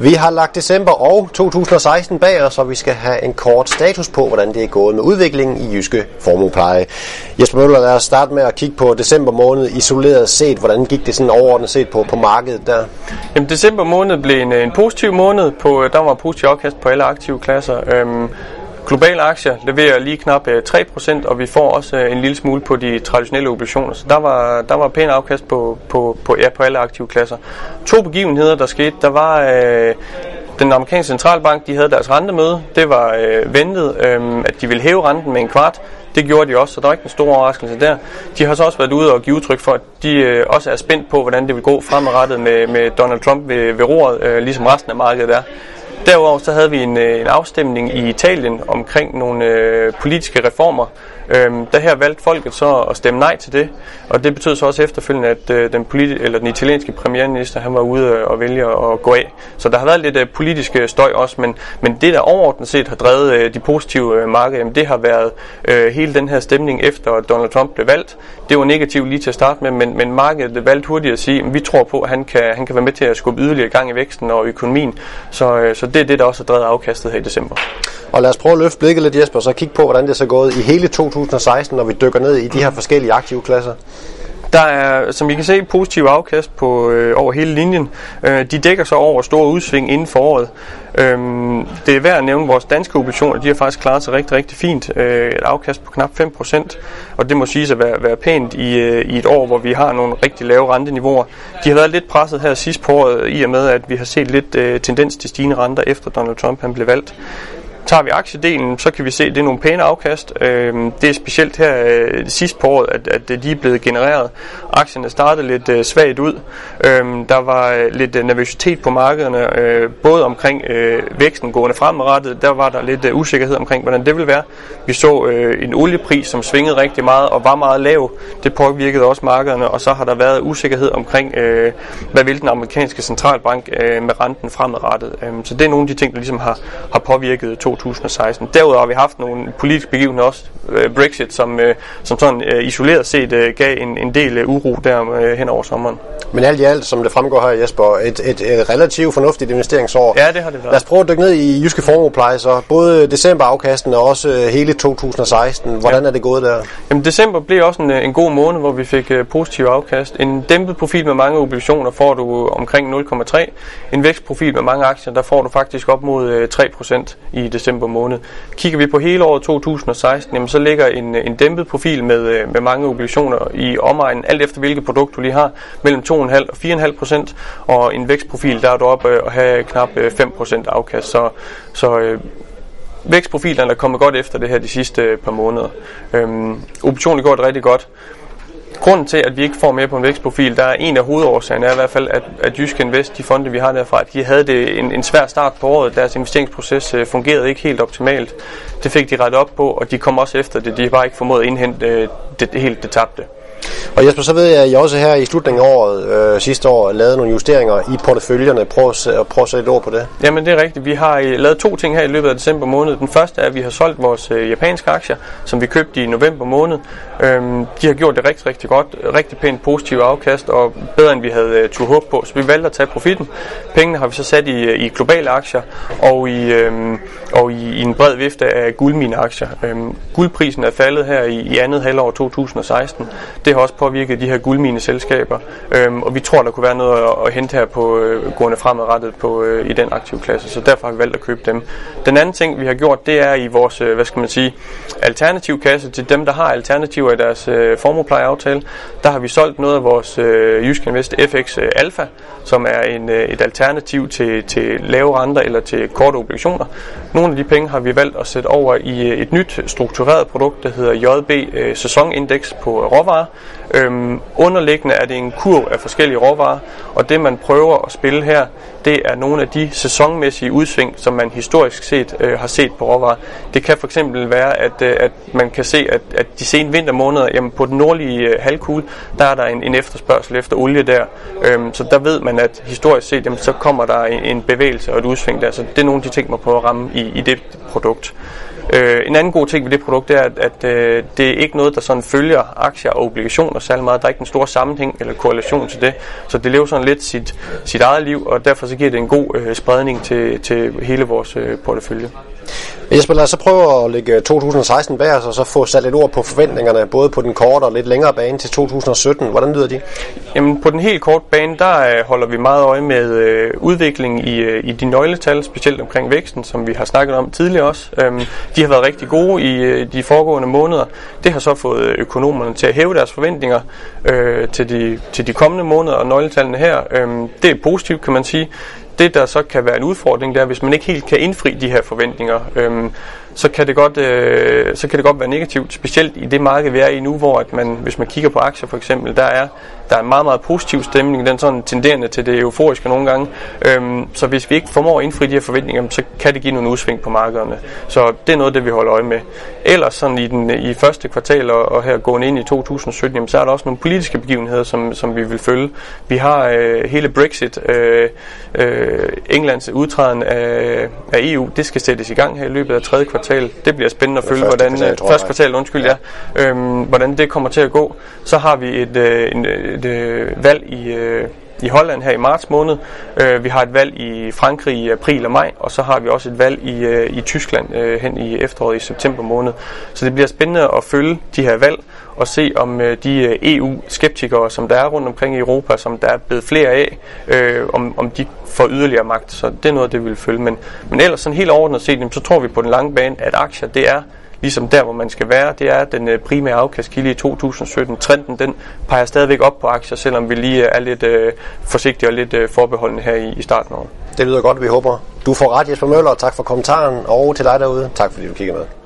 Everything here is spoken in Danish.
Vi har lagt december og 2016 bag os, og vi skal have en kort status på, hvordan det er gået med udviklingen i Jyske Formuepleje. Jesper Møller, lad os starte med at kigge på december måned isoleret set. Hvordan gik det sådan overordnet set på, på markedet der? Jamen, december måned blev en, en positiv måned. På, øh, der var positiv afkast på alle aktive klasser. Øhm, Globale aktier leverer lige knap øh, 3%, og vi får også øh, en lille smule på de traditionelle obligationer. Så der var, der var pæn afkast på, på, på, ja, på alle aktive klasser. To begivenheder, der skete. Der var øh, den amerikanske centralbank, de havde deres rentemøde. Det var øh, ventet, øh, at de ville hæve renten med en kvart. Det gjorde de også, så der er ikke en stor overraskelse der. De har så også været ude og give udtryk for, at de øh, også er spændt på, hvordan det vil gå fremadrettet med, med Donald Trump ved, ved roret, øh, ligesom resten af markedet er. Derudover så havde vi en, øh, en afstemning i Italien omkring nogle øh, politiske reformer. Øhm, der her valgte folket så at stemme nej til det, og det betød så også efterfølgende, at øh, den, politi- eller den italienske premierminister han var ude øh, og vælge at gå af. Så der har været lidt øh, politisk øh, støj også, men, men det der overordnet set har drevet øh, de positive øh, markeder, jamen, det har været øh, hele den her stemning efter at Donald Trump blev valgt. Det var negativt lige til at starte med, men, men markedet valgte hurtigt at sige, at vi tror på, at han kan, han kan være med til at skubbe yderligere gang i væksten og økonomien. Så, øh, så det er det, der også har drevet afkastet her i december. Og lad os prøve at løfte blikket lidt, Jesper, og så kigge på, hvordan det er så gået i hele 2016, når vi dykker ned i de her forskellige aktive klasser. Der er, som I kan se, positiv afkast på øh, over hele linjen. Øh, de dækker så over store udsving inden for året. Øh, det er værd at nævne, at vores danske obligationer de har faktisk klaret sig rigtig, rigtig fint. Øh, et afkast på knap 5%, og det må siges at være, være pænt i, øh, i et år, hvor vi har nogle rigtig lave renteniveauer. De har været lidt presset her sidst på året, i og med, at vi har set lidt øh, tendens til stigende renter, efter Donald Trump han blev valgt. Tager vi aktiedelen, så kan vi se, at det er nogle pæne afkast. Øhm, det er specielt her øh, sidst på året, at, at de er blevet genereret. Aktierne startede lidt øh, svagt ud. Øhm, der var øh, lidt øh, nervøsitet på markederne, øh, både omkring øh, væksten gående fremadrettet. Der var der lidt usikkerhed omkring, hvordan det ville være. Vi så en oliepris, som svingede rigtig meget og var meget lav. Det påvirkede også markederne, og så har der været usikkerhed omkring, hvad vil den amerikanske centralbank med renten fremadrettet. Øhm, så det er nogle af de ting, der ligesom har, har påvirket to 2016. Derudover har vi haft nogle politiske begivenheder også, øh, Brexit, som, øh, som sådan øh, isoleret set gav en, en del uro der hen over sommeren. Men alt i alt, som det fremgår her, Jesper, et, et, et relativt fornuftigt investeringsår. Ja, det har det været. Lad os prøve at dykke ned i Jyske Formuepleje, så både decemberafkasten og også hele 2016. Hvordan ja. er det gået der? Jamen, december blev også en, en god måned, hvor vi fik positiv afkast. En dæmpet profil med mange obligationer får du omkring 0,3. En vækstprofil med mange aktier, der får du faktisk op mod 3% i december december måned. Kigger vi på hele året 2016, jamen, så ligger en, en dæmpet profil med, øh, med mange obligationer i omegnen, alt efter hvilket produkt du lige har, mellem 2,5 og 4,5 procent, og en vækstprofil, der er du oppe øh, og have knap øh, 5 procent afkast. Så, så øh, vækstprofilerne er kommet godt efter det her de sidste par måneder. Øhm, optionen går det rigtig godt. Grunden til, at vi ikke får mere på en vækstprofil, der er en af hovedårsagerne, er i hvert fald, at, at Jysk Invest, de fonde, vi har derfra, at de havde det en, en svær start på året. Deres investeringsproces øh, fungerede ikke helt optimalt. Det fik de rettet op på, og de kom også efter det. De har bare ikke formået at indhente øh, det, det helt det tabte. Og Jesper, så ved jeg, at I også her i slutningen af året øh, sidste år lavede nogle justeringer i porteføljerne. Prøv at, prøv at sætte et ord på det. Jamen det er rigtigt. Vi har øh, lavet to ting her i løbet af december måned. Den første er, at vi har solgt vores øh, japanske aktier, som vi købte i november måned. Øhm, de har gjort det rigtig, rigtig godt. Rigtig pænt positiv afkast, og bedre end vi havde øh, tur håb på. Så vi valgte at tage profitten. Pengene har vi så sat i, øh, i globale aktier og i, øhm, og i, i en bred vifte af guldmine-aktier. Øhm, guldprisen er faldet her i, i andet halvår 2016. Det har også påvirket de her guldmine-selskaber, øhm, og vi tror, der kunne være noget at, at hente her på øh, gående fremadrettet på, øh, i den aktive klasse, så derfor har vi valgt at købe dem. Den anden ting, vi har gjort, det er i vores, øh, hvad skal man sige, alternativkasse til dem, der har alternativer i deres øh, formueplejeaftale. Der har vi solgt noget af vores øh, Jysk Invest FX øh, Alpha, som er en, øh, et alternativ til, til lave renter eller til korte obligationer. Nogle af de penge har vi valgt at sætte over i øh, et nyt struktureret produkt, der hedder JB øh, Sæsonindeks på råvarer. Øhm, underliggende er det en kurv af forskellige råvarer, og det man prøver at spille her, det er nogle af de sæsonmæssige udsving, som man historisk set øh, har set på råvarer. Det kan for eksempel være, at, øh, at man kan se, at, at de sene vintermåneder, jamen på den nordlige øh, halvkugle, der er der en, en efterspørgsel efter olie der. Øhm, så der ved man, at historisk set, jamen, så kommer der en, en bevægelse og et udsving der. Så det er nogle af de ting, man prøver at ramme i, i det produkt. Øh, en anden god ting ved det produkt er, at, at øh, det er ikke noget, der sådan følger aktier og obligationer særlig meget. Der er ikke en stor sammenhæng eller korrelation til det, så det lever sådan lidt sit, sit eget liv, og derfor så giver det en god øh, spredning til, til hele vores øh, portefølje. Jesper, lad os så prøve at lægge 2016 bag os, og så få sat lidt ord på forventningerne, både på den korte og lidt længere bane til 2017. Hvordan lyder de? Jamen, på den helt korte bane, der øh, holder vi meget øje med øh, udviklingen i, øh, i de nøgletal, specielt omkring væksten, som vi har snakket om tidligere også. Øhm, de har været rigtig gode i øh, de foregående måneder. Det har så fået øh, økonomerne til at hæve deres forventninger øh, til, de, til de kommende måneder, og nøgletallene her, øhm, det er positivt, kan man sige det, der så kan være en udfordring, det er, hvis man ikke helt kan indfri de her forventninger, øhm, så, kan det godt, øh, så kan det godt være negativt, specielt i det marked, vi er i nu, hvor at man, hvis man kigger på aktier for eksempel, der er der er en meget, meget positiv stemning, den sådan tenderende til det euforiske nogle gange. Øhm, så hvis vi ikke formår at indfri de her forventninger, så kan det give nogle udsving på markederne. Så det er noget, det vi holder øje med. Ellers sådan i, den, i første kvartal og, og her gående ind i 2017, jamen, så er der også nogle politiske begivenheder, som, som vi vil følge. Vi har øh, hele Brexit, øh, øh, Englands udtræden af, af EU, det skal sættes i gang her i løbet af tredje kvartal. Det bliver spændende at følge, hvordan kvartal, første kvartal, undskyld, ja. ja øhm, hvordan det kommer til at gå. Så har vi et, øh, en, et øh, valg i, øh, i Holland her i marts måned. Øh, vi har et valg i Frankrig i april og maj, og så har vi også et valg i, øh, i Tyskland øh, hen i efteråret i september måned. Så det bliver spændende at følge de her valg og se om øh, de øh, EU-skeptikere, som der er rundt omkring i Europa, som der er blevet flere af, øh, om, om de får yderligere magt. Så det er noget, det vil følge. Men, men ellers sådan helt overordnet set, så tror vi på den lange bane, at aktier det er ligesom der, hvor man skal være. Det er den øh, primære afkastkilde i 2017. Trenden den peger stadigvæk op på aktier, selvom vi lige øh, er lidt øh, forsigtige og lidt øh, forbeholdende her i, i starten af året. Det lyder godt, vi håber. Du får ret, Jesper Møller, tak for kommentaren, og til dig derude, tak fordi du kiggede med.